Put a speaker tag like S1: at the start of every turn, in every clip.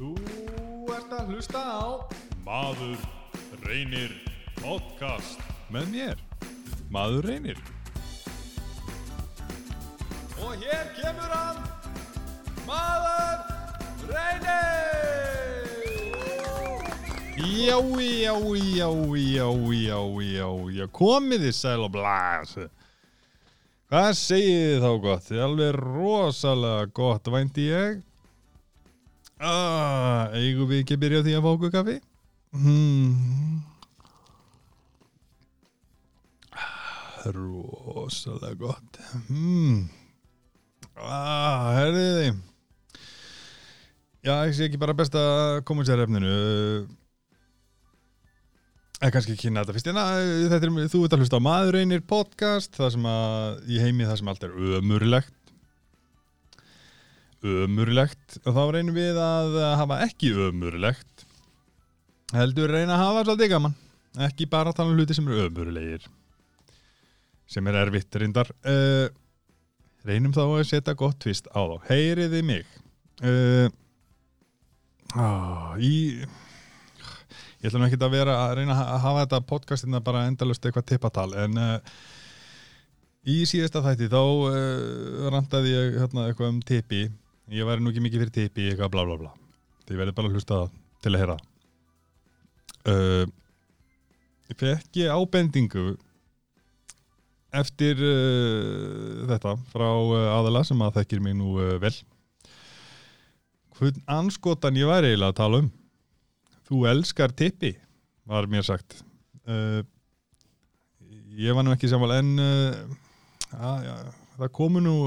S1: Þú ert að hlusta á
S2: Maður reynir podcast.
S1: Með mér
S2: Maður reynir.
S1: Og hér kemur hann Maður reynir!
S2: Já, já, já, já, já, já, já Komið þið sæl og blæs Hvað segið þið þá gott? Þið er alveg rosalega gott, vænti ég ah, Eigum við ekki að byrja því að fá okkur kaffi? Hmm. Ah, Rosalega gott hmm. ah, Herðið þið Já, ég sé ekki bara best að koma sér efninu eða kannski kynna þetta fyrst en þetta er, þú ert að hlusta á maður reynir podcast það sem að, í heimi það sem allt er ömurlegt ömurlegt. Og þá reynum við að hafa ekki ömurlegt heldur reyna að hafa svolítið gaman. Ekki bara tala um hluti sem eru ömurlegir sem er erfitt reyndar. Uh, reynum þá að setja gott tvist á þá. Heyriði mig? Uh, á, í ég ætla nú ekki að vera að reyna að hafa þetta podcastina bara endalust eitthvað tippatal en uh, í síðasta þætti þá uh, randaði ég hérna, eitthvað um tippi ég væri nú ekki mikið fyrir tippi eitthvað bla bla bla. Því ég verði bara að hlusta til að heyra. Uh, ég fekk ég ábendingu eftir uh, þetta frá uh, aðala sem að þekkir mig nú uh, vel. Hvern anskotan ég væri eiginlega að tala um? Þú elskar tippi var mér sagt. Uh, ég var nú ekki samval en uh, að, já, það komu nú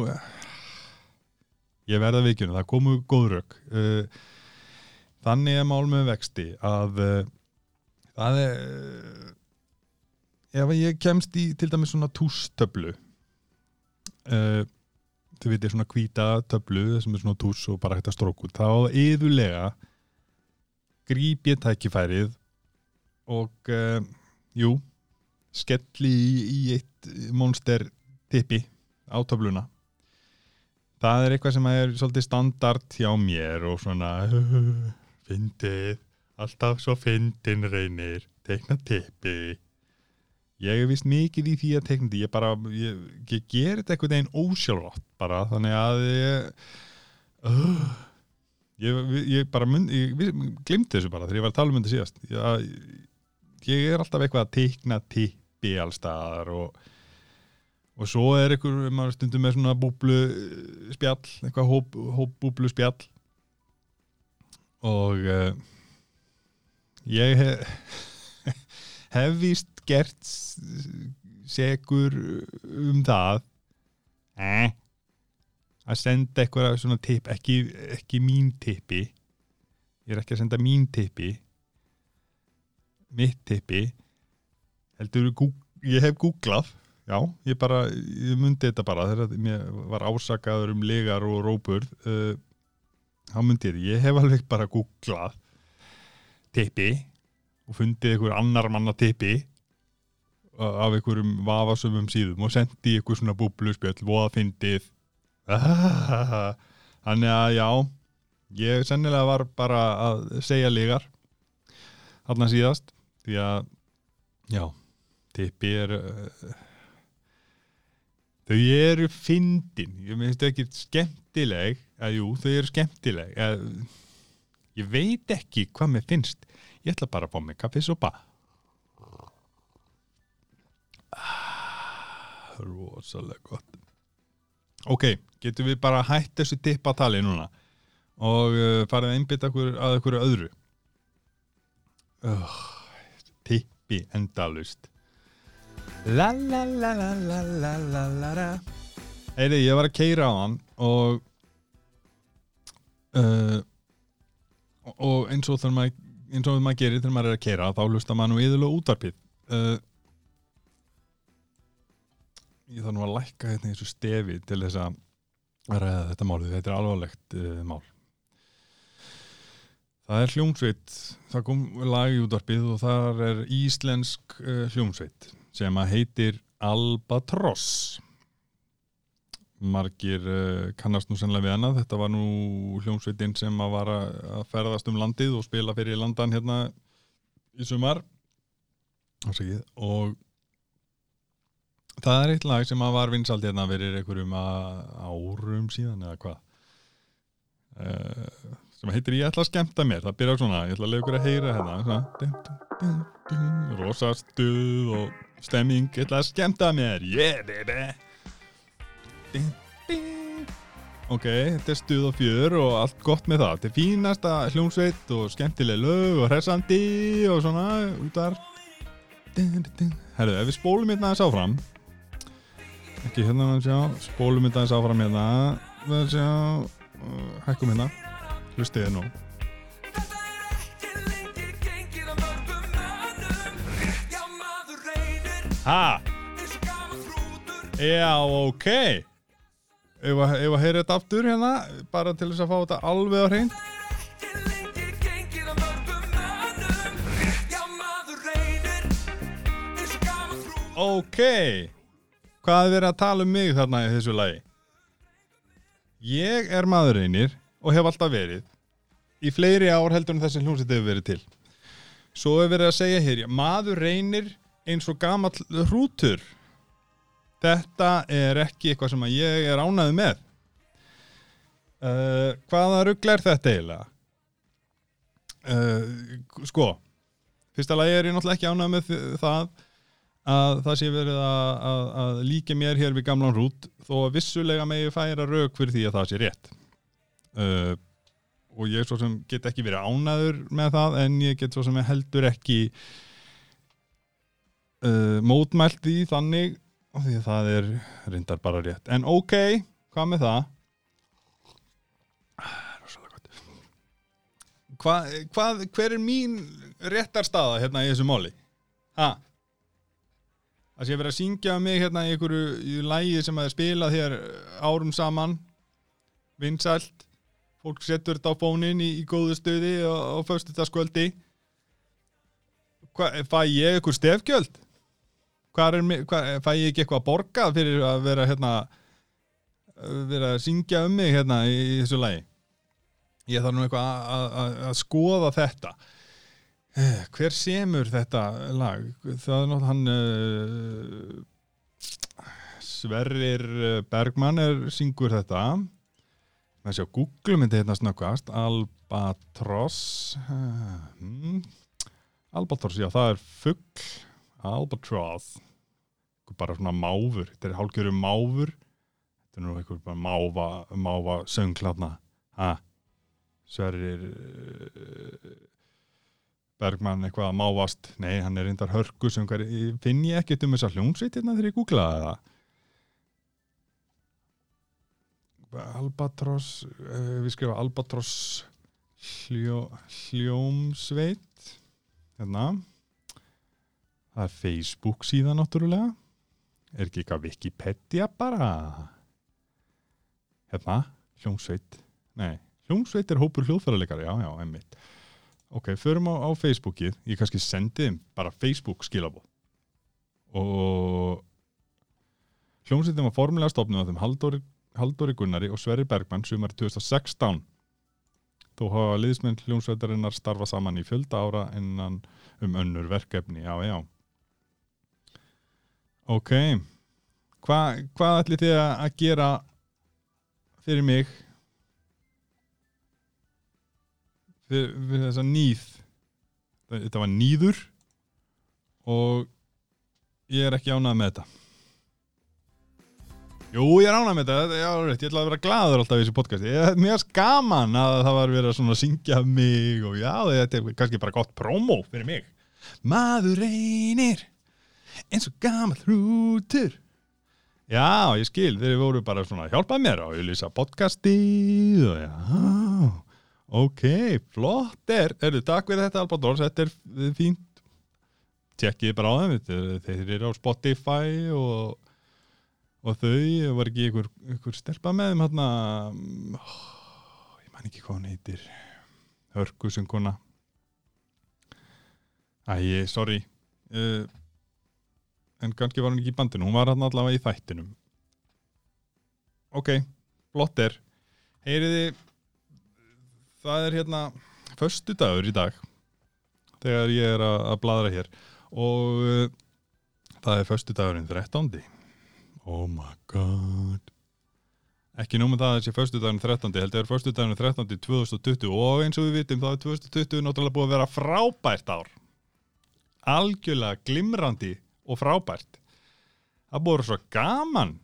S2: ég verða vikinu, það komu góðrök uh, þannig er mál með vexti að uh, það er uh, ef ég kemst í til dæmis svona tústöflu þau veitir svona hvíta töflu sem er svona tús og bara hægt að stróku þá yðurlega gríp ég tækifærið og uh, jú skelli í, í eitt monster tippi á töfluna það er eitthvað sem er svolítið standard hjá mér og svona fyndið alltaf svo fyndin reynir tekna tippi. Ég hef vist mikið í því að tekna því ég bara, ég, ég ger þetta einhvern veginn ósjálfrátt bara þannig að ég uh, ég, ég bara glimti þessu bara þegar ég var að tala um þetta síðast. Ég, er alltaf eitthvað að teikna tippi allstaðar og og svo er einhver, maður stundum með svona búblu spjall, eitthvað hóp, hóp búblu spjall. Og uh, ég hef hef vist gert segur um það eh, að senda eitthvað svona tipp, ekki, ekki mín tippi. Ég er ekki að senda mín tippi mitt tippi heldur ég hef googlað já, ég bara, ég myndi þetta bara þegar mér var ásakaður um legar og rópur uh, þá myndi ég, ég hef alveg bara googlað tippi og fundið einhver annar manna tippi af einhverjum vafasumum síðum og sendi einhver svona búbluspjöld og það fyndið þannig að já ég sennilega var bara að segja legar hann að síðast því að já, tippi er uh, þau eru fyndin. Ég minnst ekki skemmtileg. Að jú, þau eru skemmtileg. Að, ég veit ekki hvað mér finnst. Ég ætla bara að fá mig kaffisopa ah, rosalega gott. Ok, getum við bara hætt þessu tippatali núna? Og uh, farið að okkur að okkur öðru? Uh, tippi endalust la la la la la la la la la. Eyri, ég var að keira á hann og uh, og eins og þegar maður eins og maður gerir þegar maður er að keira þá hlustar maður nú yðurlega útvarpið. Uh, ég þarf nú að lækka hérna í þessu stefi til þess að ræða þetta málið, þetta er alvarlegt uh, mál. Það er hljómsveit. Það kom lag í útvarpið og það er íslensk uh, hljómsveit sem að heitir Albatross. Margir uh, kannast nú sennilega við hana þetta var nú hljómsveitin sem að var að ferðast um landið og spila fyrir landan hérna í sumar. Og það er eitt lag sem að var vinsald hérna fyrir einhverjum árum síðan eða hvað. Uh, sem heitir Ég ætla að skemmta mér. Það byrjar svona, ég ætla að leiða ykkur að heyra hérna. Rosa stuð og stemming ég ætla að skemmta mér, yeah baby. Ok, þetta er stuð og fjör og allt gott með það, þetta er fínasta hljómsveit og skemmtileg lög og hressandi og svona útar herru, ef við spólum hérna aðeins áfram. Ekki hérna að sjá. Spólum hérna aðeins áfram hérna. Við sjá, hækkum hérna. Hlustiði nú.
S3: Þetta
S2: ha, já, ok. Ef að, ef að heyra þetta aftur hérna bara til þess að fá þetta alveg á hrein ok. Hvað er verið að tala um mig þarna í þessu lagi? Ég er maður einir og hef alltaf verið í fleiri ár heldur en þessi hljómsið hefur verið til. Svo hefur verið að segja hér maður reynir eins og gamall hrútur. Þetta er ekki eitthvað sem ég er ánæðu með. Uh, hvaða rugl er þetta eiginlega? Uh, sko fyrsta lagi er ég náttúrulega ekki ánæðu með það að það sé verið að, að, að líka mér hér við gamlan rút þó að vissulega megi færa rauk fyrir því að það sé rétt. Uh, og ég svo sem get ekki verið ánæður með það en ég get svo sem heldur ekki uh, mótmælt því þannig og því að það er reyndar bara rétt en ok, hvað með það gott. Hvað, hver er mín réttarstaða hérna í þessu máli? Ha? Það sé verið að syngja um mig hérna í einhverju í lægi sem að spilað hér árum saman vinsælt fólk setur þetta á fónin í, í góðu stöði og, og föstu þetta skvöldi Hvað, fæ ég eitthvað stefgjöld? Hvað er, hvað, fæ ég ekki eitthvað borgað fyrir að vera hérna vera að syngja um mig hérna í, í þessu lægi ég þarf nú eitthvað að- að að- að skoða þetta. Eh, hver semur þetta lag? Það er náttúrulega hann uh, Sverrir eh, Bergmann er syngur þetta. Með sjá Google myndi hérna snöggast Albatross uh, hmm. Albatross, já það er fugg Albatross. Bara svona máfur, þetta er hálfgjörum máfur. Þetta er nú eitthvað bara máfa, máfa sönglarna ha, Sverrir uh, Bergmann eitthvað að mávast. Nei, hann er reyndar hörku hver, finn ég ekkert um þessa hljónsveitirna þegar ég googlaði það? Albatross uh, við skrifa Albatross hljó, hljómsveit. Hérna það er Facebook síðan náttúrulega. Er ekki eitthvað Wikipedia bara? Hérna, hljómsveit. Nei, hljómsveit er hópur hljóðfæraleikari, já, já, emmitt ok, förum á, á Facebookið. Ég kannski sendi þeim bara Facebook skilabóð og hljómsveitin var formulega stofnuð af þeim Halldóri, Halldóri Gunnari og Sverri Bergmann sumar 2016 þó hafa liðsmenn hljómsveitarinnar starfa saman í fjölda ára innan um önnur verkefni, já, já ok. Hva, hvað ætli þið að gera fyrir mig? Fyrir, fyrir þessa nýð þetta var nýður og ég er ekki ánað með þetta. Jú, ég er ánað með þetta, já, rétt, ég ætla að vera glaður alltaf í þessu podcast, ég er mjög skaman að það var verið að syngja mig og já, þetta er kannski bara gott promo fyrir mig. Maður reynir eins og gammal hrútur. Já, ég skil, þeir voru bara svona að hjálpa mér og ég lýsa podcastið og já, ok, flott er, erðu takk fyrir þetta Albatross, þetta er fínt, tjekkið bara á þeim, þeir, eru á Spotify og, og þau, var ekki ykkur, ykkur stelpa með þeim hérna, oh, ég man ekki hvað hún heitir, hörkusunguna, æ, sorry, uh, en kannski var hún ekki í bandinu, hún var hann allavega í þættinum ok, blott er heyriði það er hérna föstudagur í dag þegar ég er að, bladra hér og uh, það er föstudagurinn 13. oh my god ekki nómum það að þessi föstudagurinn 13. heldur er föstudagurinn 13. 2020 og eins og við vitum þá er 2020 náttúrulega búið að vera frábært ár algjörlega glimrandi og frábært. Það búið svo gaman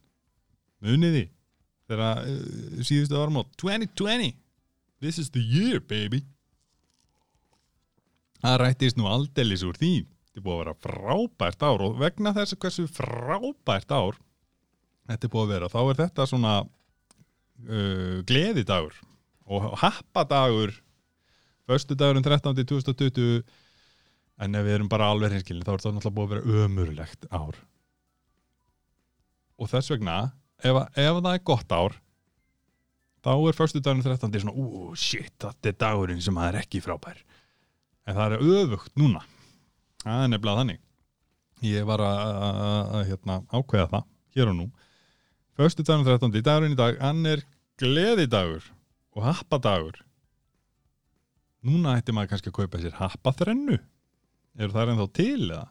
S2: muniði þegar uh, síðustu árum á 2020 this is the year baby. Það rættist nú aldeilis úr því. Þetta búið að vera frábært ár og vegna þess að hversu frábært ár þetta búið að vera þá er þetta svona uh, gleðidagur og happadagur föstudagurinn 13. 2020 en ef við erum bara alveg hinskilin þá er þetta náttúrulega búið að vera ömurlegt ár. Og þess vegna ef, ef það er gott ár þá er föstudagurinn 13. svona, ú, shit, þetta er dagurinn sem það er ekki frábær. En það er öfugt núna. Það er nefnilega þannig. Ég var að, að, að hérna, ákveða það hér og nú. Föstudagurinn 13. dagurinn í dag hann er gleðidagur og happadagur. Núna ætti maður kannski að kaupa sér happaþrennu eru það ennþá til eða?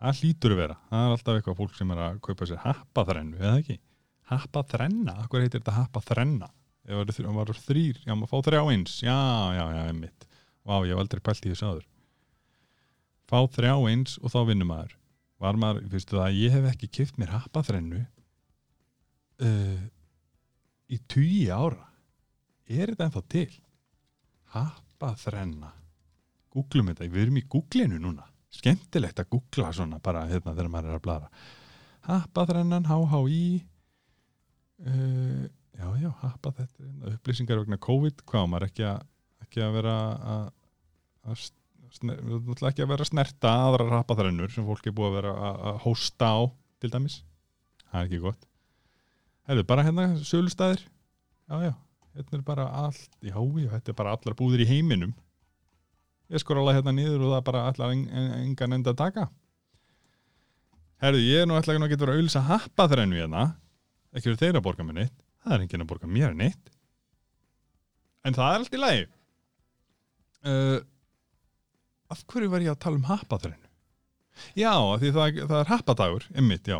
S2: Það hlýtur að vera. Það er alltaf eitthvað fólk sem er að kaupa sér happaþrennu eða ekki? Happaþrenna, akkur heitir þetta happaþrenna? Ef það var þrýr, já maður fá þrjá eins. Já, já, já, einmitt. Vá, ég hef aldrei pælt í þessu áður. Fá þrjá eins og þá vinnur maður. Var maður, fyrstu það, ég hef ekki kipt mér happaþrennu uh, í tugi ára. Er þetta ennþá til? Happaþrenna googlum þetta, við erum í googlinu núna. Skemmtilegt að googla svona bara hérna þegar maður er að blara. Happaþrennan, HHI uh, já, já, happa þetta upplýsingar vegna COVID hvað maður ekki að, ekki að vera að, að sner, ekki að vera að snerta aðrar happaþrennur sem fólk er búið að vera að, að hósta á til dæmis. Það er ekki gott. Hefðu, bara hérna sölustæðir já, já, hérna er bara allt já, já, þetta er bara allar búðir í heiminum ég skor alveg hérna niður og það bara allar en, en, engan enda að taka. Herðu, ég er nú ætla ekki að geta verið að auðlýsa happaþrennu hérna. Ekki verið þeirra að borga mér neitt. Það er enginn að borga mér neitt. En það er allt í lagi. Uh, af hverju var ég að tala um happaþrennu já, af því það, það er happadagur emmitt, já.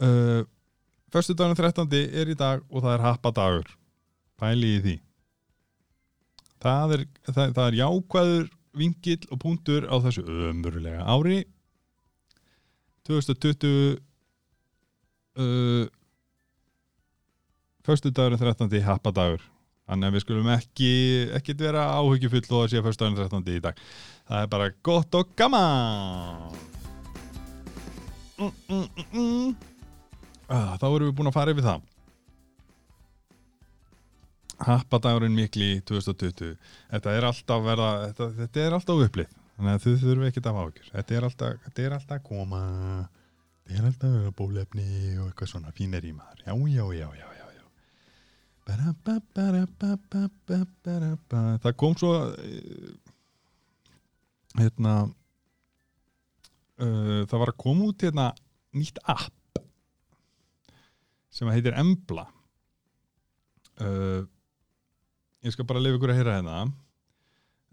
S2: Uh, Föstudagurinn 13. er í dag og það er happadagur. Pæli í því það er, það, það er jákvæður vingill og punktur á þessu ömurlega ári 2020 uh, Föstudagurinn 13. happadagur þannig að við skulum ekki ekkit vera áhyggjufull og að sé föstudagurinn 13. í dag það er bara gott og gaman mm, mm, mm, mm. Ah, þá erum við búin að fara yfir það Happadagurinn mikli 2020 Þetta er alltaf verða þetta, þetta er alltaf upplið. Þannig að þau þurfum ekki að áhugjur Þetta er alltaf, þetta er alltaf koma. Þetta er alltaf bólefni og eitthvað svona fínir í maður Já, já, já, já, já, já. Bara, ba, bara, ba, ba, ba, bara, ba. Það kom svo eh, hérna uh, það var að koma út hérna nýtt app sem heitir Embla. Uh, ég skal bara lefa ykkur að heyra hérna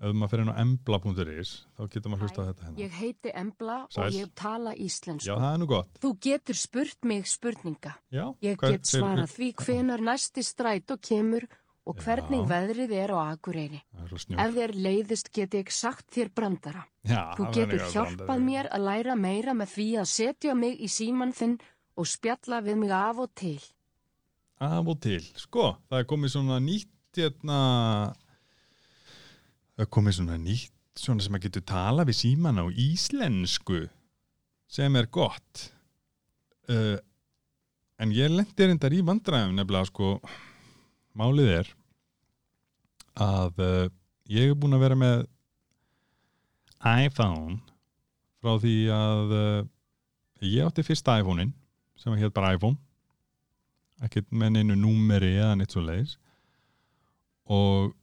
S2: ef maður fyrir inn á embla.is þá getur maður hlusta á þetta hérna
S4: Ég heiti Embla
S2: Sæl.
S4: og ég tala íslensku.
S2: já, það er nú gott
S4: Þú getur spurt mig spurninga.
S2: já,
S4: Ég
S2: hvað-
S4: get svarað því hvenar næsti strætó kemur og hvernig
S2: Já.
S4: veðrið er á Akureyri.
S2: það er svo snjór
S4: Ef þér leiðist get ég sagt þér brandara.
S2: já,
S4: Þú
S2: það
S4: getur
S2: er eitthvað
S4: hjálpað
S2: brandari.
S4: mér að læra meira með því að setja mig í síman þinn og spjalla við mig af og til.
S2: af og til, sko, það er komið svona nýtt hérna það komið svona nýtt svona sem að getur tala við síman á íslensku sem er gott. Uh, en ég lendi reyndar í vandræðum nefnilega sko málið er að uh, ég er búin að vera með iPhone frá því að uh, ég átti fyrsta iPhone-in sem hétt bara iPhone. Ekkert með neinu númeri eða neitt svo leiðis og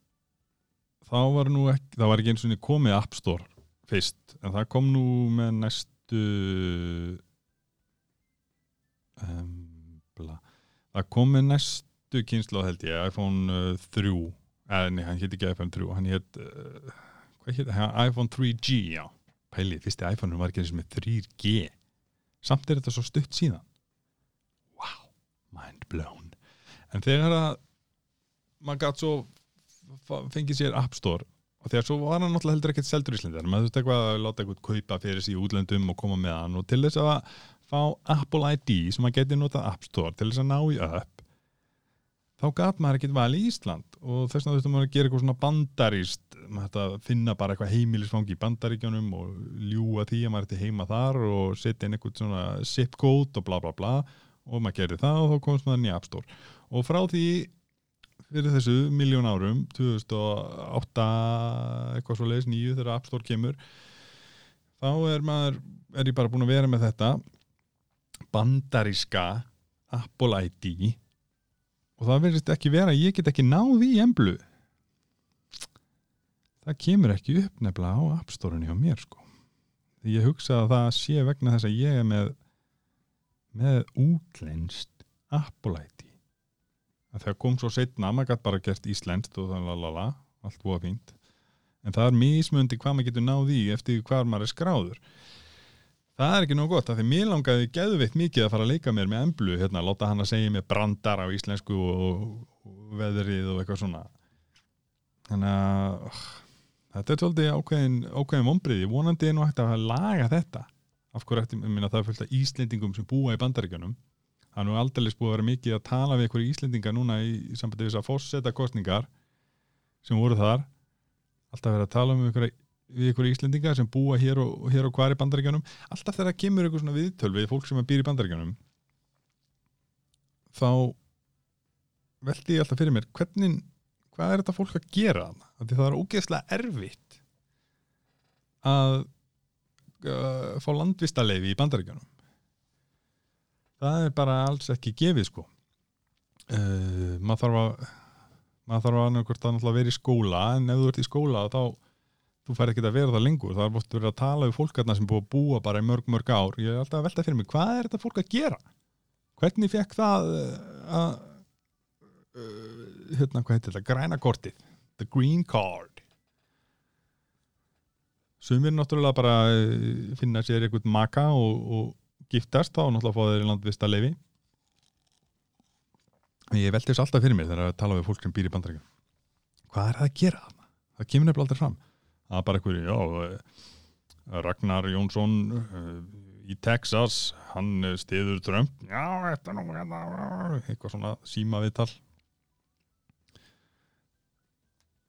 S2: þá var nú ekki, það var ekki eins og komið App Store fyrst, en það kom nú með næstu embla það kom með næstu kynslu held ég, iPhone uh, 3 eða nei, hann hétt ekki iPhone 3 hann hétt, uh, hvað hétt iPhone 3G, já, pælið fyrsti iPhone var ekki eins með 3G samt er þetta svo stutt síðan. Wow, mind blown. En þegar að maður gætt svo fengið sér App Store. Og þegar svo var hann náttúrulega heldur ekkert seldur í Íslandi maður þurfti eitthvað að láta eitthvað kaupa fyrir í útlöndum og koma með hann. Og til þess að fá Apple ID sem maður geti notað App Store til þess að ná í upp þá gat maður ekkert valið Ísland. Og þess vegna þurfti maður að gera eitthvað svona bandaríst maður finna bara eitthvað heimilisfangi í bandaríkjunum og ljúga því að maður ætti heima þar og setja inn eitthvað svona zip code og bla bla bla. Og maður gerði það og þá komst maður inn í App Store. Og frá því fyrir þessu miljón árum 2008 eitthvað svo leiðis nýju þegar App Store kemur þá er maður er ég bara búin að vera með þetta bandaríska Apple ID og það verðist ekki vera ég get ekki náð í emblu. Það kemur ekki upp nefnilega á App Store-unni hjá mér sko. Því ég hugsa að það sé vegna þess að ég er með með útlenskt Apple ID að þegar kom svo setna, maður gætt bara gert íslenskt og þannig lalala, allt búa fínt. En það er mismundi hvað maður getur náð í eftir hvað maður er skráður. Það er ekki nóg gott, af því mér langaði geðveitt mikið að fara að leika mér með emblu hérna, láta hann að segja mér brandar á íslensku og, og veðrið og eitthvað svona. Þannig að uh, þetta er svolítið ákveðin, ákveðin vombriði, vonandi er nú hægt að laga þetta. Af hverju eftir, ég minna það er fullt af Íslendingum sem búa í bandaríkjunum það er nú aldrei búið að vera mikið að tala við einhverju Íslendinga núna í, í sambandi við þess að fórseta kostningar sem voru þar. Alltaf verið að tala um einhverju, við einhverju Íslendinga sem búa hér og, hér og hvar í bandaríkjunum. Alltaf þegar það kemur einhver svona viðtöl við fólk sem býr í bandaríkjunum þá veldi ég alltaf fyrir mér hvernig, hvað er þetta fólk að gera því það er ógeðslega erfitt að uh, fá landvistaleifi í bandaríkjunum það er bara alls ekki gefið sko. Uh, maður þarf að maður þarf að að náttúrulega vera í skóla en ef þú ert í skóla þá þú fær ekki að vera það lengur. Það er oft verið að tala við fólk þarna sem búið að búa bara í mörg mörg ár. Ég er alltaf að velta fyrir mig, hvað er þetta fólk að gera? Hvernig fekk það uh, að uh, hérna hvað heitir þetta, græna kortið. The green card. Sumir náttúrulega bara finna sér einhvern maka og, og giftast þá náttúrulega fá þeir í landvista leifi ég veldi þess alltaf fyrir mér þegar að tala við fólk sem býr í bandaríkjum hvað er það að gera þarna? það kemur nefnilega aldrei fram. Það er bara einhverju, já eh, Ragnar Jónsson uh, í Texas hann eh, stiður Trump. Já, þetta nú hérna, eitthvað svona síma viðtal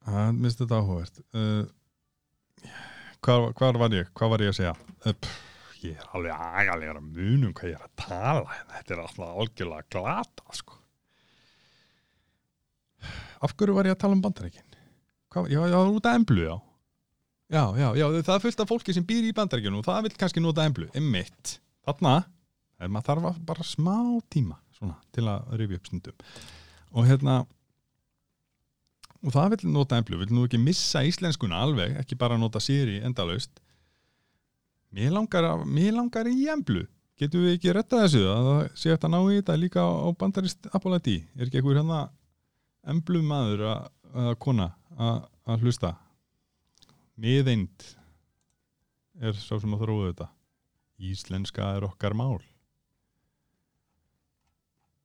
S2: það minnst þetta áhugavert. Uh, hvað, hvað var ég? Hvað var ég að segja? Pff, ég er alveg agalega að munum hvað ég er að tala hérna. þetta er alltaf algjörlega glata sko. af hverju var ég að tala um bandaríkin já, já, út af emblu, já já, já, já, það er fullt af fólki sem býr í bandaríkjunum og það vil kannski nota emblu, emmitt þarna, er maður þarf bara smá tíma, svona, til að rifja upp stundum og hérna og það vil nota emblu, vil nú ekki missa íslenskuna alveg, ekki bara nota Siri endalaust mér langar, mér langar í emblu. Getum við ekki rettað þessu? Að það sé eftir að ná í þetta líka á bandarist ID, er ekki einhver hérna emblu maður að, kona að, hlusta? Miðeind er sá sem að þróa þetta. Íslenska er okkar mál.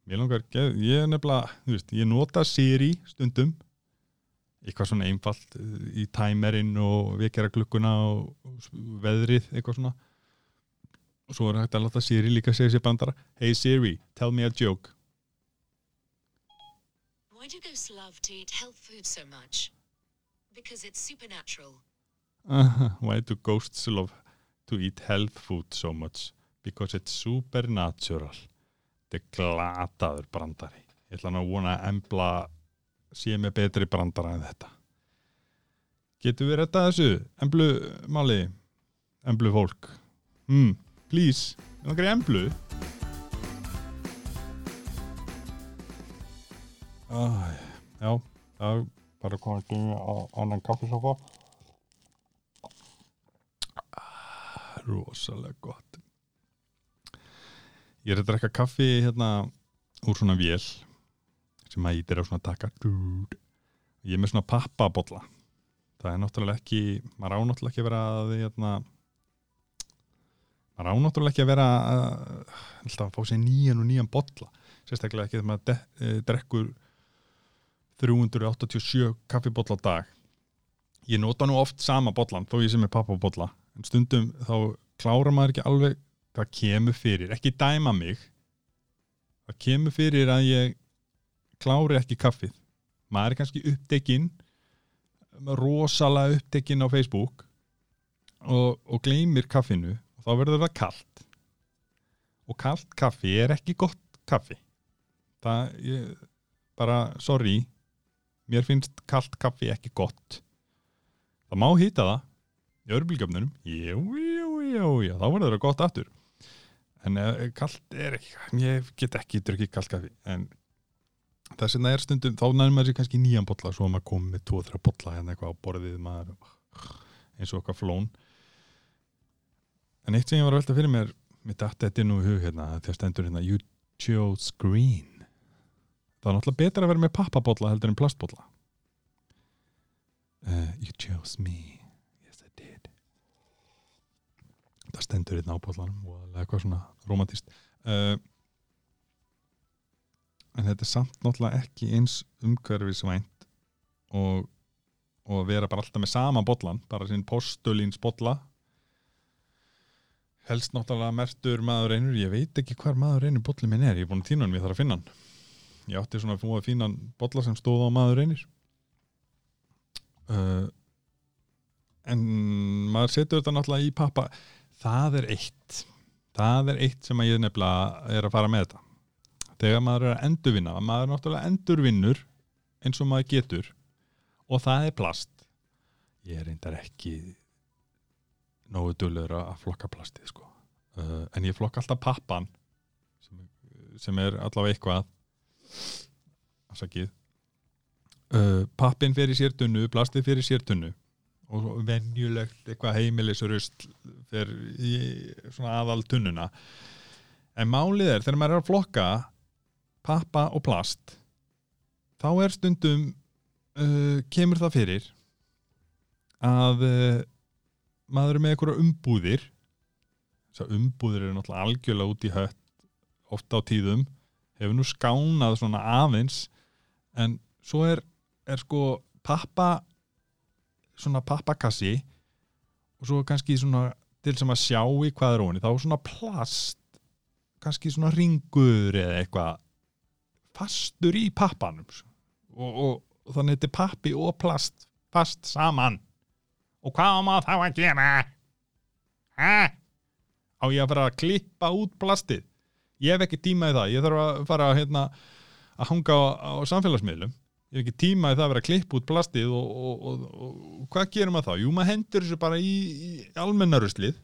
S2: Mér langar ég er nefnilega, þú veist, ég nota Siri stundum eitthvað svona einfalt eh, í tæmerinn og vekjara klukkuna og veðrið, eitthvað svona og svo er hægt að láta Siri líka segja sér bandara Hey Siri, tell me a joke
S5: Why do ghosts love to eat health food so much? Because it's supernatural.
S2: Why do ghosts love to eat health food so much? Because it's supernatural Þetta er glataður brandari Ég ætla nú að vona að embla sé með betri brandara en þetta. Getum við rettað þessu? Emblu máli? Emblu fólk? Hmm, Please, ég langar í emblu? Ah, Já, það er bara komast í á annan kaffisofa. Rosalega gott. Ég er að drekka kaffi hérna úr svona vél sem maður ítir á svona taka ég er með svona pappabolla það er náttúrulega ekki maður á náttúrulega ekki að vera að hérna, maður á náttúrulega ekki að vera að, að fá sér nýjan og nýjan bolla. Sérstaklega ekki þegar maður de, e, drekkur 387 kaffibolla á dag. Ég nota nú oft sama bollan þó ég sem er pappabolla en stundum þá klára maður ekki alveg það kemur fyrir, ekki dæma mig. Það kemur fyrir að ég klári ekki kaffið. Maður er kannski upptekinn rosalega upptekinn á Facebook og, og gleymir kaffinu og þá verður það kalt. Og kalt kaffi er ekki gott kaffi. Það ég, bara sorry. Mér finnst kalt kaffi ekki gott. Það má hýta það í örbylgjöfnunum jú, jú, jú, jú, þá verður það gott aftur. En uh, kalt er ekki ég get ekki drukkið kalt kaffi. En þess vegna er stundum þá maður sér kannski nýjan bolla svo að maður kom með 2-3 bolla hérna eitthvað á borðið maður eins og eitthvað flón. En eitt sem ég var að velta fyrir mér mitt aftur þetta er nú í hug hérna þegar stendur hérna you chose green. Það er náttúrulega betra að vera með pappabolla heldur en plastbolla. Uh, you chose me. Yes I did. Það stendur hérna á bollanum og eitthvað svona romantist uh, en þetta er samt náttúrulega ekki eins umhverfisvænt og, og vera bara alltaf með sama bollan, bara sinn postulíns bolla. Helst náttúrulega mertur maður einur ég veit ekki hvar maður einur bolli minn er ég er búin að týna hann, ég þarf að finna hann. Ég átti svona að fóða fínan bolla sem stóð á maður einir. Uh, en maður setur þetta náttúrulega í pappa. Það er eitt. Það er eitt sem að ég nefnilega er að fara með þetta þegar maður er að endurvinna maður er náttúrulega endurvinnur eins og maður getur. Og það er plast. Ég er reyndar ekki nógu dulur að flokka plastið sko. uh, en ég flokka alltaf pappan sem, sem er allavega eitthvað. Afsakið. Uh, pappin fyrir sér tunnu plastið fyrir sér tunnu. Og venjulegt eitthvað heimilisrust fyrir svona aðal tunnuna. En málið er þegar maður er að flokka pappa og plast. Þá er stundum uh, kemur það fyrir að uh, maður er með einhverja umbúðir. Þess að umbúðir eru náttúrulega algjörlega út í hött ofta á tíðum hefur nú skánað svona aðeins. En svo er, er sko pappa svona pappakassi og svo kannski svona til sem að sjá í hvað er óni þá er svona plast kannski svona ringur eða eitthvað fastur í pappanum og, og, og þannig þetta er pappi og plast fast saman. Og hvað á maður þá að gera? Hæ? Á ég að fara að klippa út plastið? Ég hef ekki tíma í það. Ég þarf að fara hérna, að hanga á, á samfélagsmiðlum. Ég hef ekki tíma í það að vera að klippa út plastið og, og, og, og hvað gerum maður þá? Jú, maður hendur þessu bara í, í almennaruslið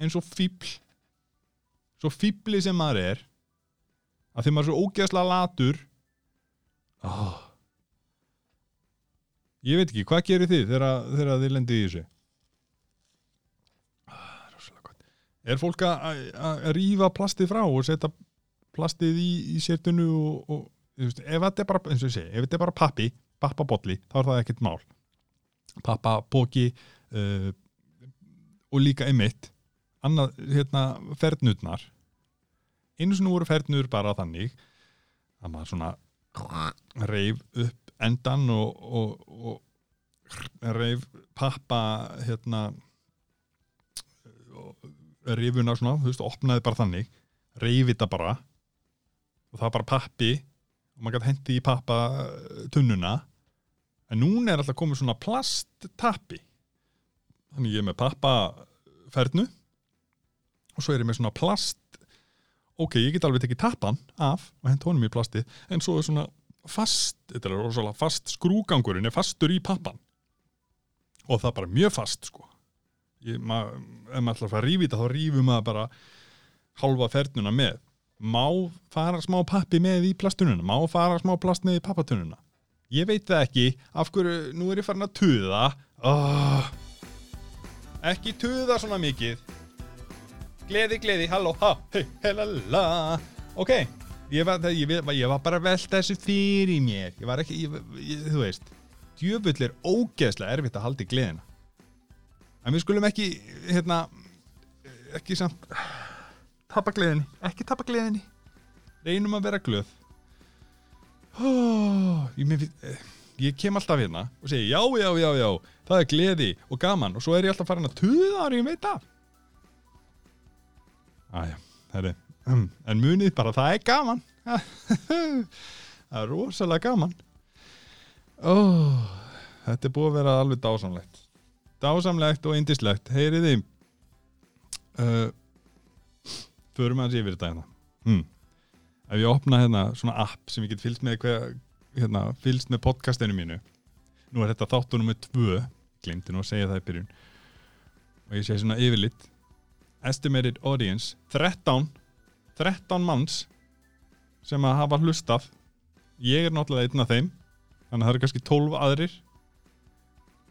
S2: eins og fíbl svo fíbli sem maður er að maður er svo ógeðslega latur. Oh. ég veit ekki, hvað gerir þið þegar, þið lendið í þessu? Ah, er fólk að, rífa plastið frá og setja plastið í, í sértunu og, og veist, ef þetta er bara eins og ég segi, ef þetta er bara pappi pappabolli, þá er það ekkert mál. Pappabóki uh, og líka einmitt annað, hérna, fernurnar einu sinni voru fernur bara þannig að maður svona reif upp endan og, og, og reif pappa hérna rifuna svona, þú veist, opnaði bara þannig reif þetta bara og það var bara pappi og maður gæti hendi í pappa tunnuna. En núna er alltaf komið svona plasttappi. Þannig ég er með pappafernu og svo er ég með svona plast ok, ég get alveg tekið tappan af og hent honum í plasti en svo er svona fast, þetta er rosalega fast skrúgangurinn er fastur í pappan. Og það er bara mjög fast sko. Ég, ma, ef maður ætlar að fara að rífi þetta þá rífum maður bara halva fernuna með. Má fara smá pappi með í plastununa? Má fara smá plast með í pappatununa ég veit það ekki, af hverju nú er ég farin að tuða. Oh, ekki tuða svona mikið gleði, gleði, halló, ha, hei, helala ok, ég var, ég, ég, var bara að velta þessu fyrir mér. Ég var ekki, ég, þú veist djöfull er ógeðslega erfitt að halda í gleðina. En við skulum ekki hérna ekki samt tapa gleðinni, ekki tapa gleðinni. Reynum að vera glöð. Oh, ég, ég kem alltaf hérna og segi já, já, já, já það er gleði og gaman og svo er ég alltaf farin að tuða ári ég veit af Æja, herri. En munið bara það er gaman. Það er rosalega gaman. Oh, þetta er búið að vera alveg dásamlegt. Dásamlegt og indislegt heyriði uh, förum að yfir þetta hérna. Hmm. ef ég opna hérna svona app sem ég get fylgst með hver, hérna, fylgst með podcastinu mínu. Nú er þetta þáttunum með tvö. Glemdi nú að segja það í byrjun. Og ég segi svona yfirlitt estimated audience 13 13 manns sem að hafa hlustað. Ég er náttúrulega einn af þeim þannig að það eru kannski 12 aðrir.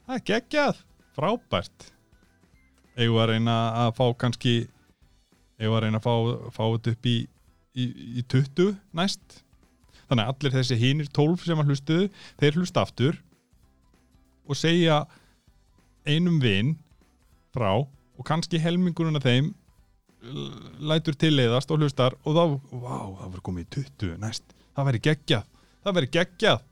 S2: Það er geggjað frábært. Við að reyna að fá kannski við að reyna að fá, fá þetta upp í, í, í 20 næst? Þannig að allir þessi hinir 12 sem að hlustuðu þeir hlusta aftur og segja einum vin frá og kannski helmingurinn af þeim lætur tilleiðast og hlustar og þá, vá, það verður komið í 20 næst, það verður geggjað. Það verður geggjað.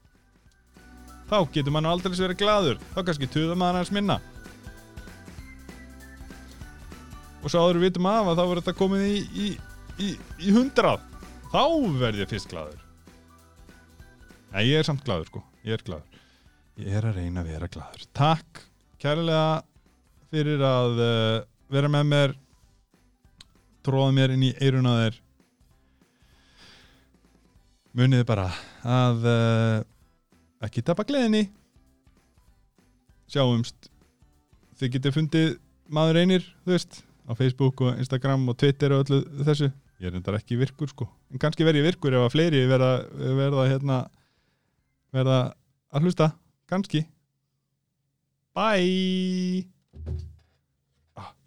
S2: Þá getur mann aldrei verið gladur þá kannski tuða maður hans minna. Og svo áður við vitum af að þá verður þetta komið í, í, í, hundrað. Þá verð ég fyrst gladur Nei, ég er samt gladur sko. Ég er gladur ég er að reyna að vera gladur takk kærlega fyrir að uh, vera með mér tróða mér inn í eirun á þér. Muniði bara að uh, ekki tapa gleðinni. Sjáumst. Þið getið fundið maður einir þú veist, á Facebook og Instagram og Twitter og öllu þessu. Ég er reyndar ekki virkur sko, en kannski verð ég virkur ef að fleiri verða, verða hérna verða að hlusta. Kannski. Bye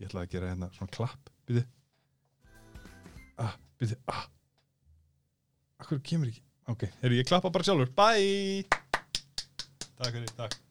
S2: ég ætlaði að gera hérna svona klapp byrju ah, byrju ah. Akkur kemur ekki? Ok, heyrðu ég klappa bara sjálfur. Bye! Takk fyrir, takk